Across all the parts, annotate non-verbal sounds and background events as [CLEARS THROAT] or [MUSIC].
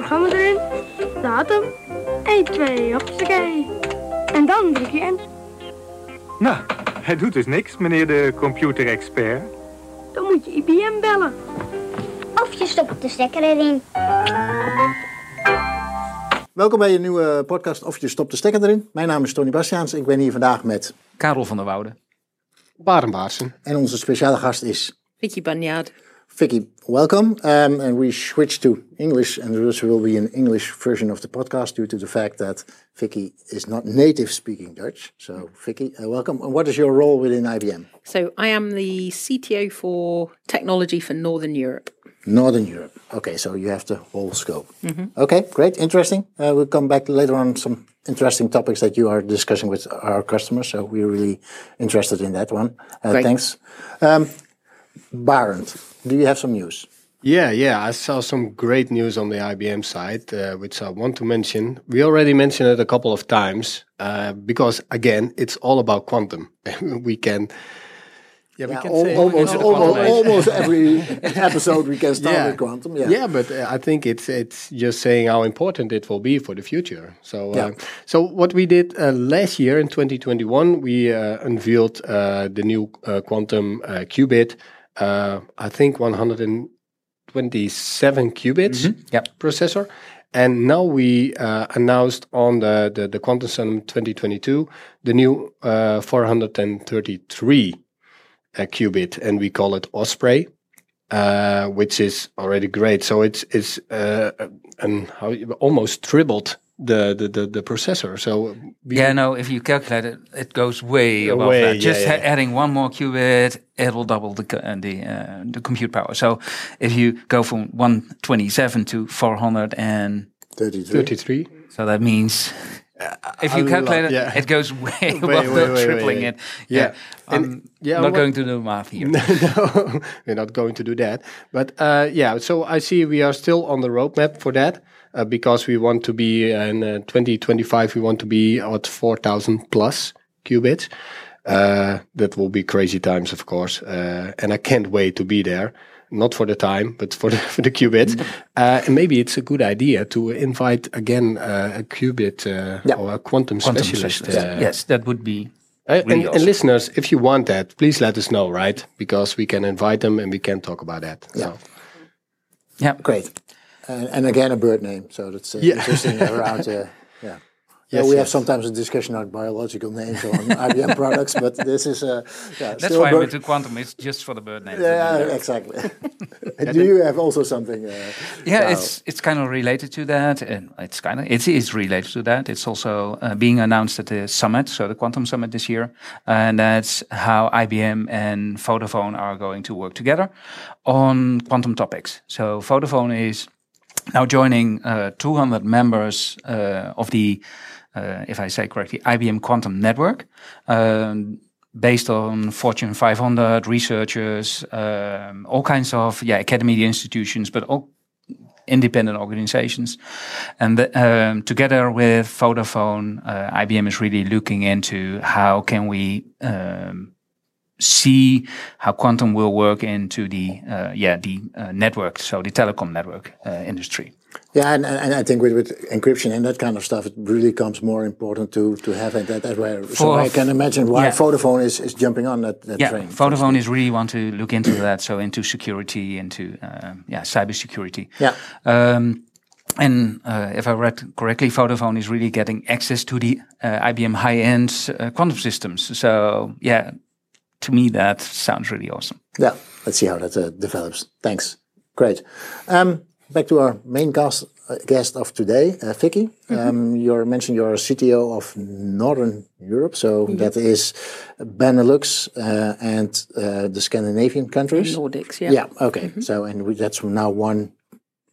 programma erin, datum, 1, 2, hoppakee. En dan druk je in. Nou, hij doet dus niks, meneer de computerexpert. Dan moet je IBM bellen. Of je stopt de stekker erin. Welkom bij een nieuwe podcast Of je stopt de stekker erin. Mijn naam is Tony Bastiaans. Ik ben hier vandaag met... Karel van der Woude. Barenbaarsen. En onze speciale gast is... Vicky Bagnard. Vicky, welcome. Um, and we switch to English, and this will be an English version of the podcast due to the fact that Vicky is not native speaking Dutch. So, Vicky, uh, welcome. And what is your role within IBM? So I am the CTO for technology for Northern Europe. Northern Europe. Okay, so you have the whole scope. Okay, great, interesting. Uh, we'll come back later on some interesting topics that you are discussing with our customers. So we're really interested in that one. Uh, thanks. Um, Barend, do you have some news? Yeah, yeah, I saw some great news on the IBM side, uh, which I want to mention. We already mentioned it a couple of times uh, because, again, it's all about quantum. [LAUGHS] we can, yeah, we Yeah, can al- say almost, almost, [LAUGHS] almost every episode we can start Yeah. with quantum. Yeah. Yeah, but uh, I think it's it's just saying how important it will be for the future. So, uh, Yeah. so what we did uh, last year in 2021, we uh, unveiled uh, the new uh, quantum uh, qubit. Uh, I think 127 qubits Yep. processor. And now we uh, announced on the, the, the Quantum Summit 2022 the new uh, 433 uh, qubit, and we call it Osprey uh, which is already great. So it's it's uh, and how almost tripled the the the, the processor. So Yeah, no, if you calculate it, it goes way above Way, that. Just yeah. ha- adding one more qubit, it will double the co- uh, the uh, the compute power. So if you go from 127 to 400 and 33. 33. so that means if you calculate lot, it, yeah. it goes [LAUGHS] way Way, above way, the way, tripling it. Yeah. Yeah, I'm yeah, not what- going to do math [LAUGHS] here. no, we're not going to do that. But uh, yeah, so I see we are still on the roadmap for that uh, because we want to be in uh, 2025. We want to be at 4,000 plus qubits. Uh, that will be crazy times, of course, uh, and I can't wait to be there. Not for the time, but for the [LAUGHS] for the qubits. [LAUGHS] uh, and maybe it's a good idea to invite again uh, a qubit uh, Yeah. or a quantum, Quantum specialist. specialist. uh, yes, that would be uh, and, Really and awesome. listeners, if you want that, please let us know, right? Because we can invite them and we can talk about that. So, yeah. Great. And, and again, a bird name. So that's uh, Yeah. interesting around. Uh, [LAUGHS] yeah. Yes, we have sometimes a discussion on biological names on [LAUGHS] IBM products, but this is uh, yeah, That's why bird- went to quantum. It's just for the bird names. Yeah, [LAUGHS] exactly. And [LAUGHS] Do you have also something? Uh, Yeah, Wow. it's it's kind of related to that, and it's kind of it is related to that. It's also uh, being announced at the summit, so the Quantum Summit this year, and that's how IBM and Vodafone are going to work together on quantum topics. So Vodafone is now joining uh, 200 members uh, of the, if I say correctly, IBM Quantum Network. Um, based on Fortune 500 researchers, um, all kinds of yeah academy institutions, but all independent organizations. And the, um, together with Vodafone, uh, IBM is really looking into how can we um, see how quantum will work into the uh, yeah the uh, network, so the telecom network uh, industry. Yeah, and, and I think with, with encryption and that kind of stuff, it really becomes more important to to have it that, that way. So I can imagine why yeah. Vodafone is, is jumping on that, that Yeah, train. Vodafone is really want to look into that, so into security, into uh, yeah cybersecurity. Yeah. Um, and uh, if I read correctly, Vodafone is really getting access to the uh, IBM high-end uh, quantum systems. So yeah, to me that sounds really awesome. Yeah, let's see how that uh, develops. Thanks. Great. Um, back to our main guest, uh, guest of today, uh, Vicky. Um, you mentioned you're a CTO of Northern Europe, so that is Benelux uh, and uh, the Scandinavian countries. Nordics, yeah. Yeah. Okay. So and we, that's now one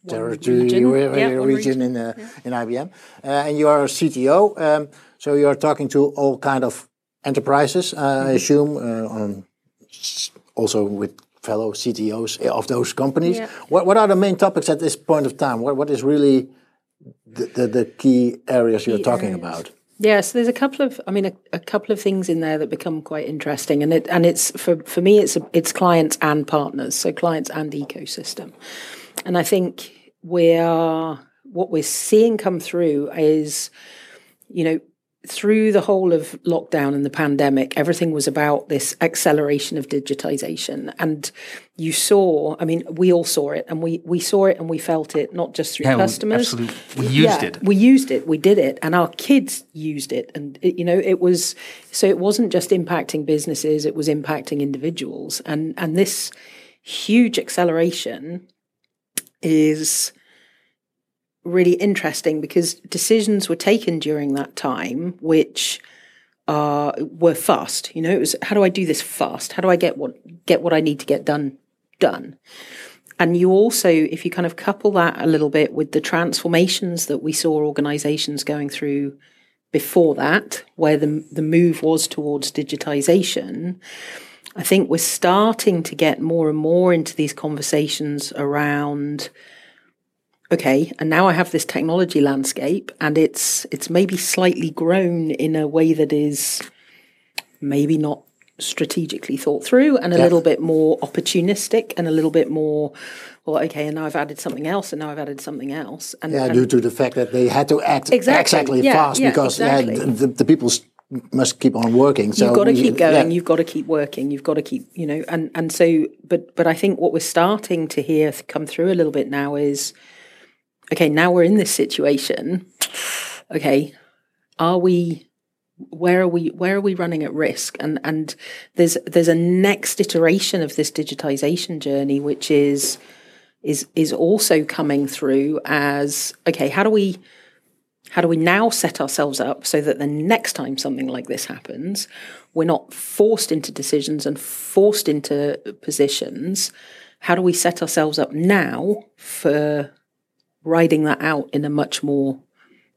territory region. region, Yeah, one region in uh, in IBM, uh, and you are a CTO. Um, so you are talking to all kind of enterprises, uh, Mm-hmm. I assume, uh, on also with fellow CTOs eh, of those companies. Yeah. What what are the main topics at this point of time? What what is really the the, the key areas you're talking areas. about? Yeah, so there's a couple of, I mean, a, a couple of things in there that become quite interesting, and it and it's for for me, it's it's clients and partners, so clients and ecosystem, and I think we are what we're seeing come through is, you know, through the whole of lockdown and the pandemic, everything was about this acceleration of digitization. And you saw, I mean, we all saw it and we, we saw it and we felt it, not just through Yeah, customers. absolutely. We used Yeah, it. We used it. We did it. And our kids used it. And, it, you know, it was, so it wasn't just impacting businesses, it was impacting individuals. And, and this huge acceleration is really interesting because decisions were taken during that time which uh, were fast. You know, it was how do I do this fast? How do I get what get what I need to get done done? And you also, if you kind of couple that a little bit with the transformations that we saw organizations going through before that, where the the move was towards digitization, I think we're starting to get more and more into these conversations around okay, and now I have this technology landscape and it's it's maybe slightly grown in a way that is maybe not strategically thought through and a Yeah. little bit more opportunistic and a little bit more well okay and now I've added something else and now I've added something else and, Yeah, and due to the fact that they had to act Exactly. exactly Yeah, fast yeah, because exactly. the, the people must keep on working. So you've got to keep going you've got to keep working you've got to keep you know and and so but but i think what we're starting to hear come through a little bit now is okay now we're in this situation okay are we where are we where are we running at risk and and there's there's a next iteration of this digitization journey which is is is also coming through as okay how do we how do we now set ourselves up so that the next time something like this happens, we're not forced into decisions and forced into positions? How do we set ourselves up now for riding that out in a much more,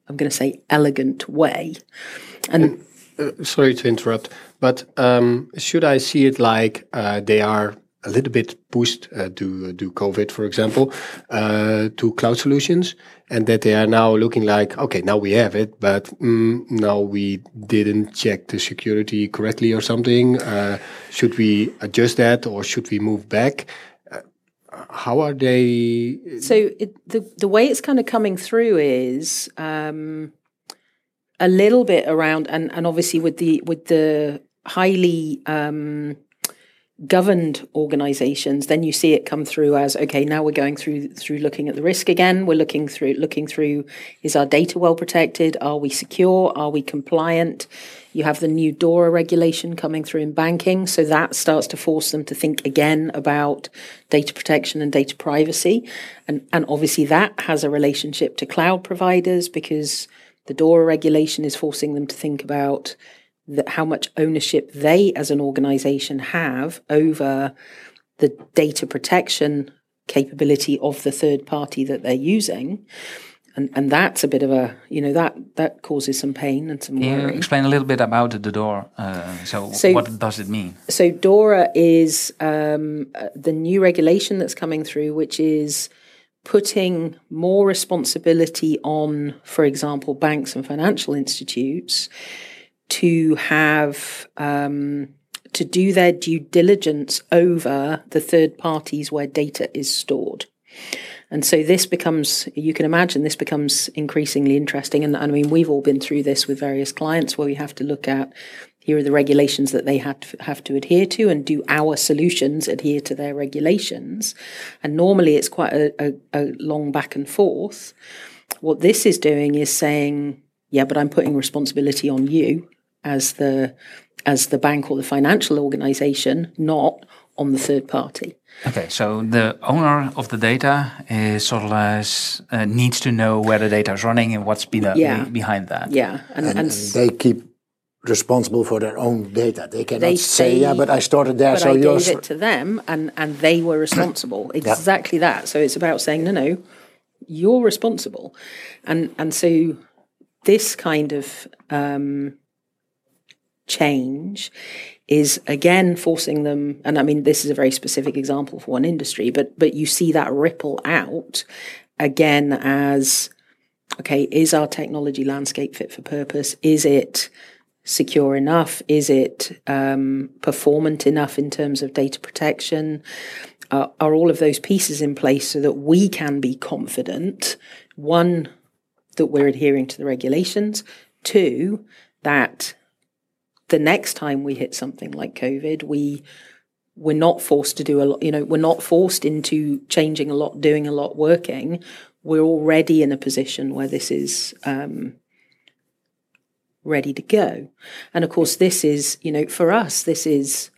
I'm going to say, elegant way? And sorry to interrupt, but um, should I see it like uh, they are a little bit pushed uh, to do COVID, for example, uh, to cloud solutions, and that they are now looking like, okay, now we have it, but mm, now we didn't check the security correctly or something. Uh, should we adjust that, or should we move back? How are they? so it, the the way it's kind of coming through is um, a little bit around, and and obviously with the with the highly um, governed organizations then you see it come through as okay now we're going through through looking at the risk again. We're looking through looking through is our data well protected? Are we secure? Are we compliant? You have the new DORA regulation coming through in banking. So that starts to force them to think again about data protection and data privacy. And and obviously that has a relationship to cloud providers because the DORA regulation is forcing them to think about that how much ownership they as an organization have over the data protection capability of the third party that they're using and and that's a bit of a you know that that causes some pain and some you worry explain a little bit about the DORA? Uh, so, So- what does it mean? so DORA is um, uh, the new regulation that's coming through, which is putting more responsibility on, for example, banks and financial institutes to have um, to do their due diligence over the third parties where data is stored. And so this becomes, you can imagine, this becomes increasingly interesting. And I mean, we've all been through this with various clients where we have to look at here are the regulations that they have to, have to adhere to, and do our solutions adhere to their regulations? And normally it's quite a, a, a long back and forth. What this is doing is saying, yeah, but I'm putting responsibility on you as the as the bank or the financial organization, not on the third party. Okay, so the owner of the data is sort of less, uh, needs to know where the data is running and what's be Yeah. behind that. Yeah, and, and, and, and they keep responsible for their own data. They cannot They say, say, "Yeah, but I started there, but so I you're." gave it to them, and and they were [CLEARS THROAT] responsible. Exactly that. So it's about saying, no, no, you're responsible, and and so this kind of um, change is again forcing them. And I mean, this is a very specific example for one industry, but but you see that ripple out again as okay, is our technology landscape fit for purpose? Is it secure enough? Is it um, performant enough in terms of data protection? are, are all of those pieces in place so that we can be confident? One, that we're adhering to the regulations. Two, that the next time we hit something like COVID, we we're not forced to do a lot. You know, we're not forced into changing a lot, doing a lot, working. We're already in a position where this is um, ready to go. And of course, this is you know for us, this is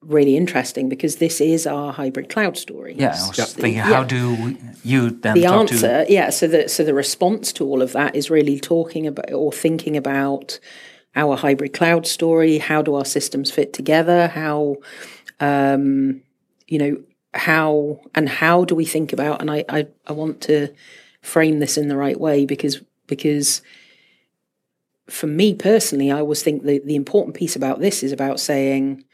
really interesting because this is our hybrid cloud story. Yeah, I was So- thinking, yeah how do you then the answer to? yeah so the so the response to all of that is really talking about or thinking about our hybrid cloud story how do our systems fit together how um you know how and how do we think about and i i, I want to frame this in the right way because because for me personally i always think the the important piece about this is about saying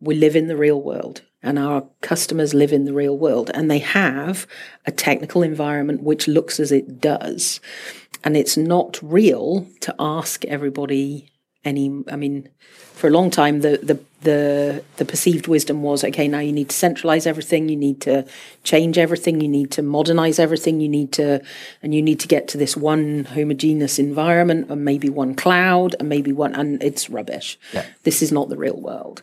we live in the real world and our customers live in the real world and they have a technical environment which looks as it does and it's not real to ask everybody any i mean for a long time the the the the perceived wisdom was okay now you need to centralize everything you need to change everything you need to modernize everything you need to and you need to get to this one homogeneous environment and maybe one cloud and maybe one and it's rubbish Yeah. this is not the real world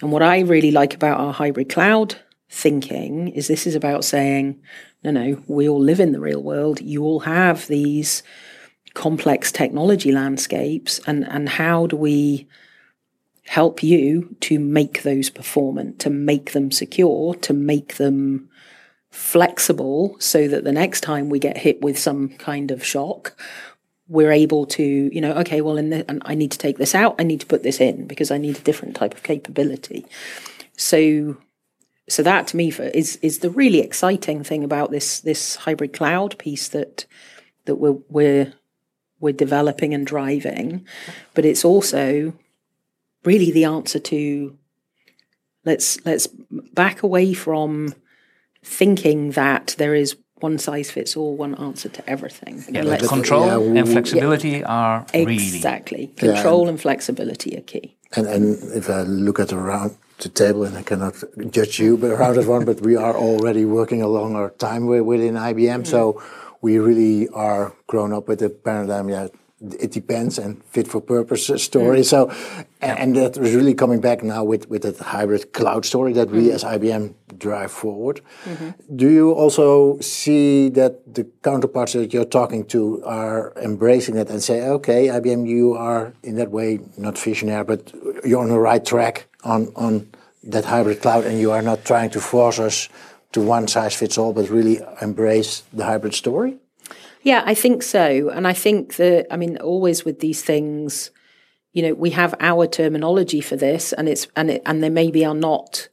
and what i really like about our hybrid cloud thinking is this is about saying no no we all live in the real world. You all have these complex technology landscapes and and how do we help you to make those performant to make them secure to make them flexible so that the next time we get hit with some kind of shock we're able to you know okay well in the, and i need to take this out. I need to put this in because i need a different type of capability. So so that to me for, is is the really exciting thing about this this hybrid cloud piece that that we're we're we're developing and driving. But it's also really the answer to let's let's back away from thinking that there is one size fits all one answer to everything. Yeah, Let's- control yeah, we- and flexibility are really exactly. Control and flexibility are key. And, and if I look at the the table, and I cannot judge you but around that one, but we are already working along our time wi- within IBM. Mm. So we really are grown up with the paradigm. Yeah, it depends and fit for purpose story. So, a- and was really coming back now with with that hybrid cloud story that we mm-hmm. as IBM drive forward. Mm-hmm. Do you also see that the counterparts that you're talking to are embracing it and say, okay, IBM, you are in that way not visionary, but you're on the right track on, on that hybrid cloud and you are not trying to force us to one size fits all, but really embrace the hybrid story? Yeah, I think so. And I think that, I mean, always with these things, you know, we have our terminology for this and it's, and it, and they maybe are not,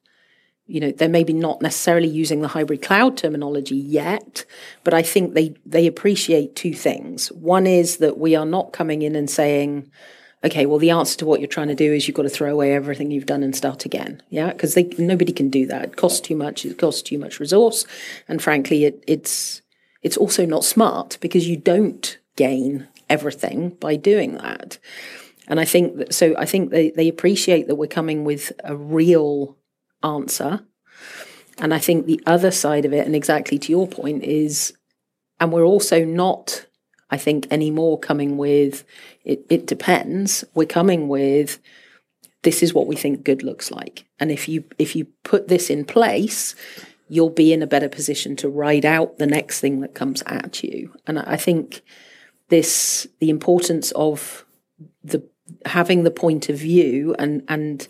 you know, they're maybe not necessarily using the hybrid cloud terminology yet, but I think they, they appreciate two things. One is that we are not coming in and saying, okay, well, the answer to what you're trying to do is you've got to throw away everything you've done and start again. Yeah, because they nobody can do that. It costs too much. It costs too much resource, and frankly, it, it's it's also not smart because you don't gain everything by doing that. And I think that, so. I think they they appreciate that we're coming with a real answer. And I think the other side of it, and exactly to your point, is, and we're also not I think, anymore coming with it, it depends. We're coming with this is what we think good looks like. And if you if you put this in place, you'll be in a better position to ride out the next thing that comes at you. And I think this the importance of the having the point of view and and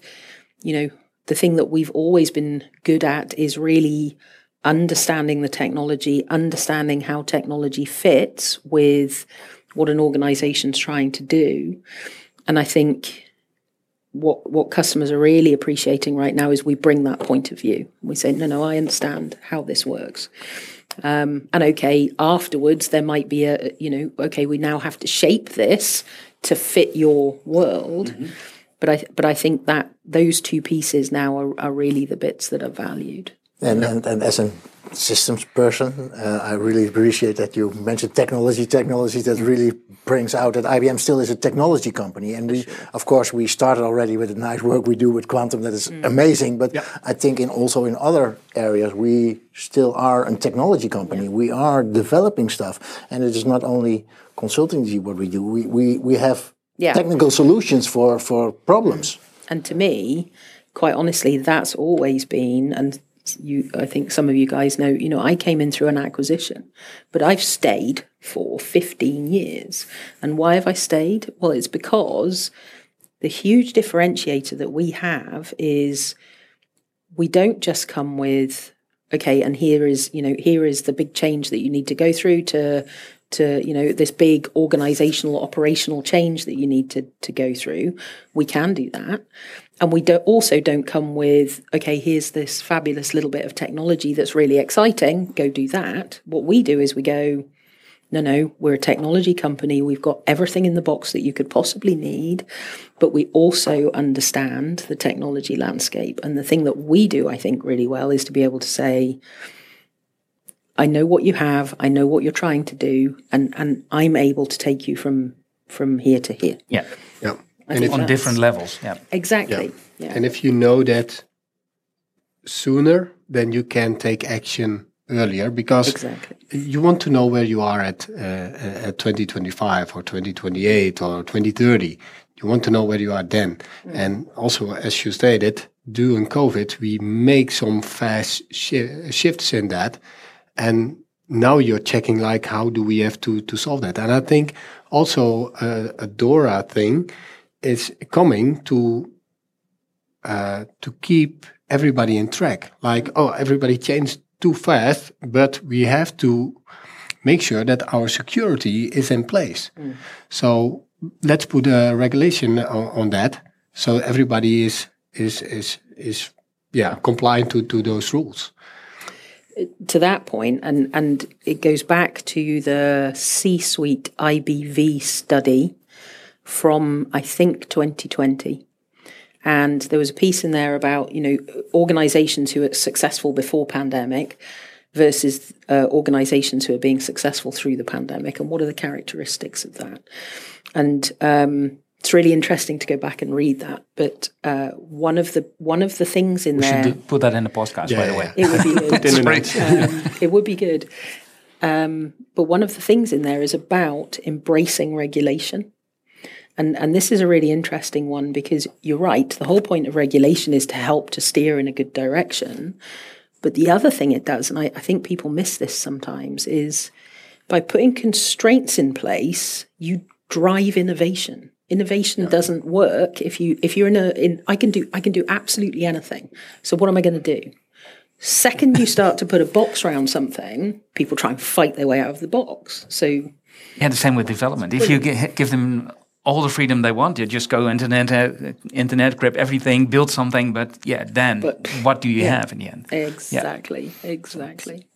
you know the thing that we've always been good at is really understanding the technology, understanding how technology fits with what an organization's trying to do. And I think what what customers are really appreciating right now is we bring that point of view. We say, no, no, I understand how this works. Um, and okay, afterwards there might be a you know, okay, we now have to shape this to fit your world. But I but I think that those two pieces now are, are really the bits that are valued. And, and, and as a systems person, uh, I really appreciate that you mentioned technology, technology that really brings out that IBM still is a technology company. And we, of course, we started already with the nice work we do with quantum that is amazing. But I think in also in other areas, we still are a technology company. We are developing stuff. And it is not only consultancy what we do, we, we, we have Yeah. technical solutions for, for problems. And to me, quite honestly, that's always been, and you, I think some of you guys know, you know, I came in through an acquisition, but I've stayed for 15 years. And why have I stayed? Well, it's because the huge differentiator that we have is we don't just come with okay and here is you know here is the big change that you need to go through to to you know this big organizational operational change that you need to to go through we can do that and we don't, also don't come with okay here's this fabulous little bit of technology that's really exciting go do that what we do is we go no, no, we're a technology company. We've got everything in the box that you could possibly need, but we also understand the technology landscape. And the thing that we do, I think, really well is to be able to say, I know what you have, I know what you're trying to do, and, and I'm able to take you from from here to here. Yeah, Yeah. I And think on different levels. Yeah. Exactly. Yeah. and if you know that sooner, then you can take action earlier because Exactly. you want to know where you are at uh, at 2025 or 2028 or 2030 you want to know where you are then and also as you stated during covid we make some fast shi shifts in that and now you're checking like how do we have to to solve that and i think also uh, a DORA thing is coming to uh, to keep everybody in track. Like, oh, everybody changed too fast, but we have to make sure that our security is in place. So let's put a regulation on, on that, so everybody is is is is yeah compliant to to those rules. To that point, and and it goes back to the C-suite IBV study from I think 2020, and there was a piece in there about you know organisations who are successful before pandemic versus uh, organisations who are being successful through the pandemic, and what are the characteristics of that, and um, it's really interesting to go back and read that. But uh, one of the one of the things in We there. should do, put that in the podcast, by the way. It would be [LAUGHS] good. in the notes. um, it would be good. Um, but one of the things in there is about embracing regulation. And, and this is a really interesting one because you're right. The whole point of regulation is to help to steer in a good direction. But the other thing it does, and I, I think people miss this sometimes, is by putting constraints in place, you drive innovation. Innovation doesn't work if you if you're in a in I can do I can do absolutely anything. So what am I going to do? Second, you start to put a box around something, people try and fight their way out of the box. So Yeah, the same with development. If you give them all the freedom they want, you just go internet, uh, internet, grab everything, build something. But yeah, then But- what do you yeah. have in the end? exactly, exactly.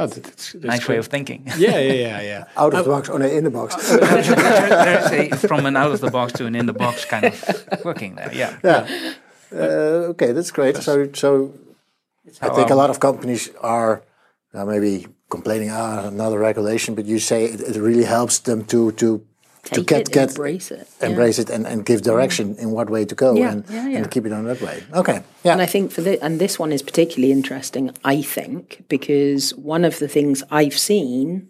Oh, that's, that's Nice way of thinking. [LAUGHS] Yeah, yeah, yeah, yeah. [LAUGHS] Out of the box, oh no, in the box. [LAUGHS] There's a from an out of the box to an in the box kind of working there. Yeah. yeah. Uh, okay, that's great. So, so I think a lot of companies are uh, maybe complaining, ah, another regulation, but you say it, it really helps them to to to get it, get embrace it. yeah. embrace it and, and give direction in what way to go Yeah, and, yeah, yeah. and keep it on that way. Okay, yeah. And I think for the and this one is particularly interesting, I think, because one of the things I've seen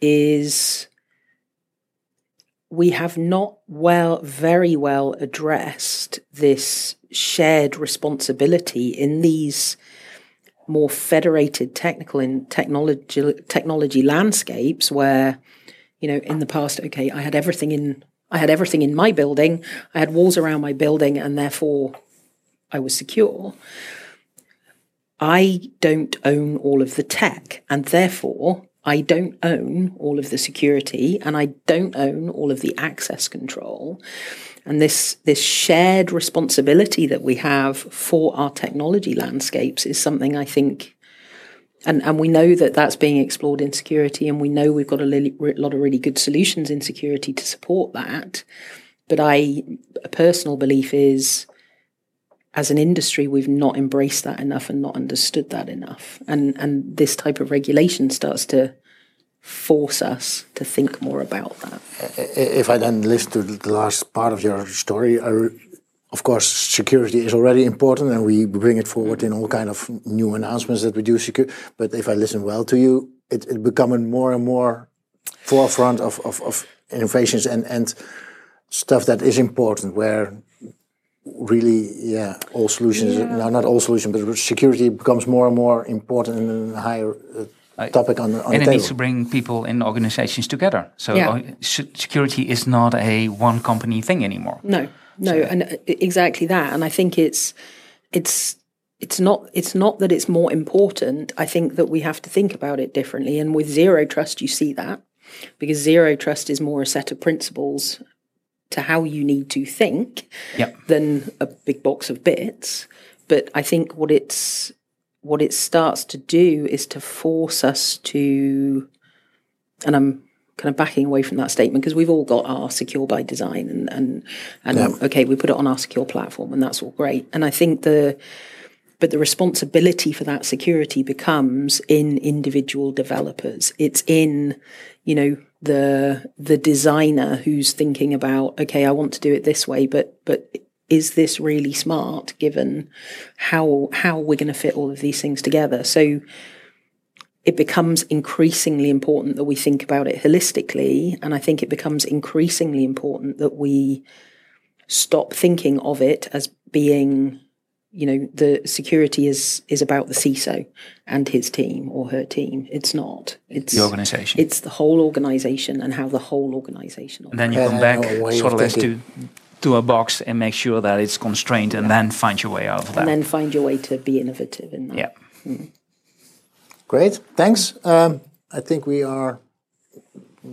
is we have not well very well addressed this shared responsibility in these more federated technical and technology technology landscapes where you know in the past okay i had everything in i had everything in my building i had walls around my building and therefore i was secure. I don't own all of the tech and therefore i don't own all of the security and i don't own all of the access control. And this this shared responsibility that we have for our technology landscapes is something I think, and and we know that that's being explored in security, and we know we've got a li- lot of really good solutions in security to support that. But I, a personal belief is, as an industry, we've not embraced that enough and not understood that enough. And and this type of regulation starts to force us to think more about that. If I then listen to the last part of your story, I of course, security is already important, and we bring it forward in all kind of new announcements that we do. Secure, but if I listen well to you, it, it becoming more and more forefront of, of, of innovations and and stuff that is important. Where really, yeah, all solutions. No, not all solutions, but security becomes more and more important and a higher uh, topic on the on and the it table. needs to bring people in organizations together. So Yeah. uh, security is not a one company thing anymore. No, no, and uh, exactly that. And I think it's it's it's not it's not that it's more important. I think that we have to think about it differently. And with zero trust, you see that because zero trust is more a set of principles to how you need to think Yep. than a big box of bits. But I think what it's what it starts to do is to force us to, and I'm kind of backing away from that statement because we've all got our secure by design and and and okay, we put it on our secure platform and that's all great. And I think the but the responsibility for that security becomes in individual developers. It's in, you know, the the designer who's thinking about, okay, I want to do it this way, but but is this really smart given how how we're going to fit all of these things together? So it becomes increasingly important that we think about it holistically, and I think it becomes increasingly important that we stop thinking of it as being you know the security is is about the CISO and his team or her team. It's not. It's The organization. It's the whole organization and how the whole organization. and then you come back know sort of of as to to a box and make sure that it's constrained, and then find your way out of that. and then find your way to be innovative in that. yeah. Hmm. Great, thanks. Um, I think we are.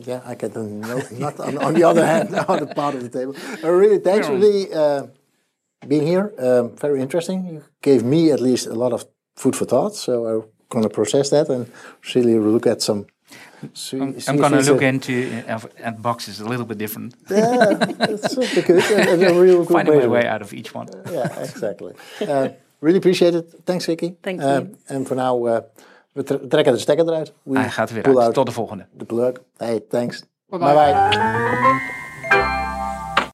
Yeah, I get the no, [LAUGHS] not on, on the other hand, [LAUGHS] the other part of the table. Uh, really, thanks, really, uh, being here. Um, very interesting. You gave me at least a lot of food for thought, so I'm going to process that and really look at some. see- I'm, I'm going to look that- into uh, at boxes a little bit different. Yeah, that's super good. And, and a real good [LAUGHS] Finding my way out of each one. Yeah, exactly. Uh, really appreciate it. Thanks, Vicky. Thank Uh, you. En voor nu, uh, we tre- trekken de stekker eruit. We Hij gaat weer uit. out Tot de volgende. the plug. Hey, thanks. Bye-bye. Bye-bye.